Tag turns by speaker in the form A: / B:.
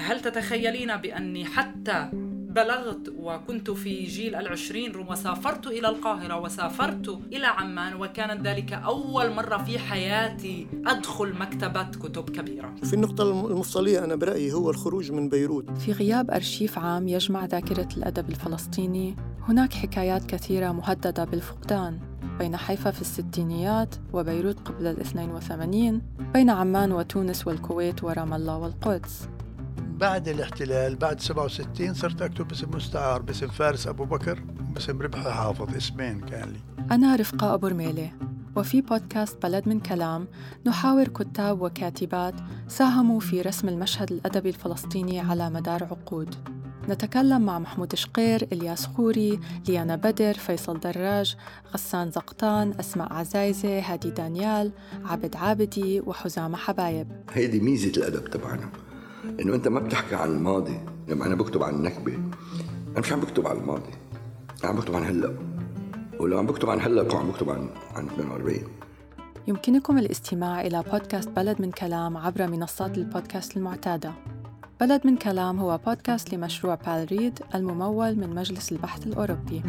A: هل تتخيلين بأني حتى بلغت وكنت في جيل العشرين وسافرت إلى القاهرة وسافرت إلى عمان وكانت ذلك أول مرة في حياتي أدخل مكتبة كتب كبيرة؟
B: في النقطة المفصلية أنا برأيي هو الخروج من بيروت.
C: في غياب أرشيف عام يجمع ذاكرة الأدب الفلسطيني هناك حكايات كثيرة مهددة بالفقدان بين حيفا في الستينيات وبيروت قبل الاثنين وثمانين بين عمان وتونس والكويت ورام الله والقدس.
D: بعد الاحتلال بعد 67 صرت أكتب باسم مستعار باسم فارس أبو بكر باسم ربحي حافظ اسمين كان لي.
C: أنا رفقة أبو رميلة وفي بودكاست بلد من كلام نحاور كتاب وكاتبات ساهموا في رسم المشهد الأدبي الفلسطيني على مدار عقود. نتكلم مع محمود شقير، إلياس خوري، ليانا بدر، فيصل دراج، غسان زقطان، أسماء عزايزة، هادي دانيال، عبد عابدي وحزامة حبايب.
E: هيدي ميزة الأدب تبعنا. إنه أنت ما بتحكي عن الماضي. لما أنا بكتب عن النكبة. أنا مش عم بكتب عن الماضي. أنا عم بكتب عن هلأ. ولو عم بكتب عن هلأ عم بكتب عن عن 42
C: يمكنكم الاستماع إلى بودكاست بلد من كلام عبر منصات البودكاست المعتادة. بلد من كلام هو بودكاست لمشروع بالريد الممول من مجلس البحث الأوروبي.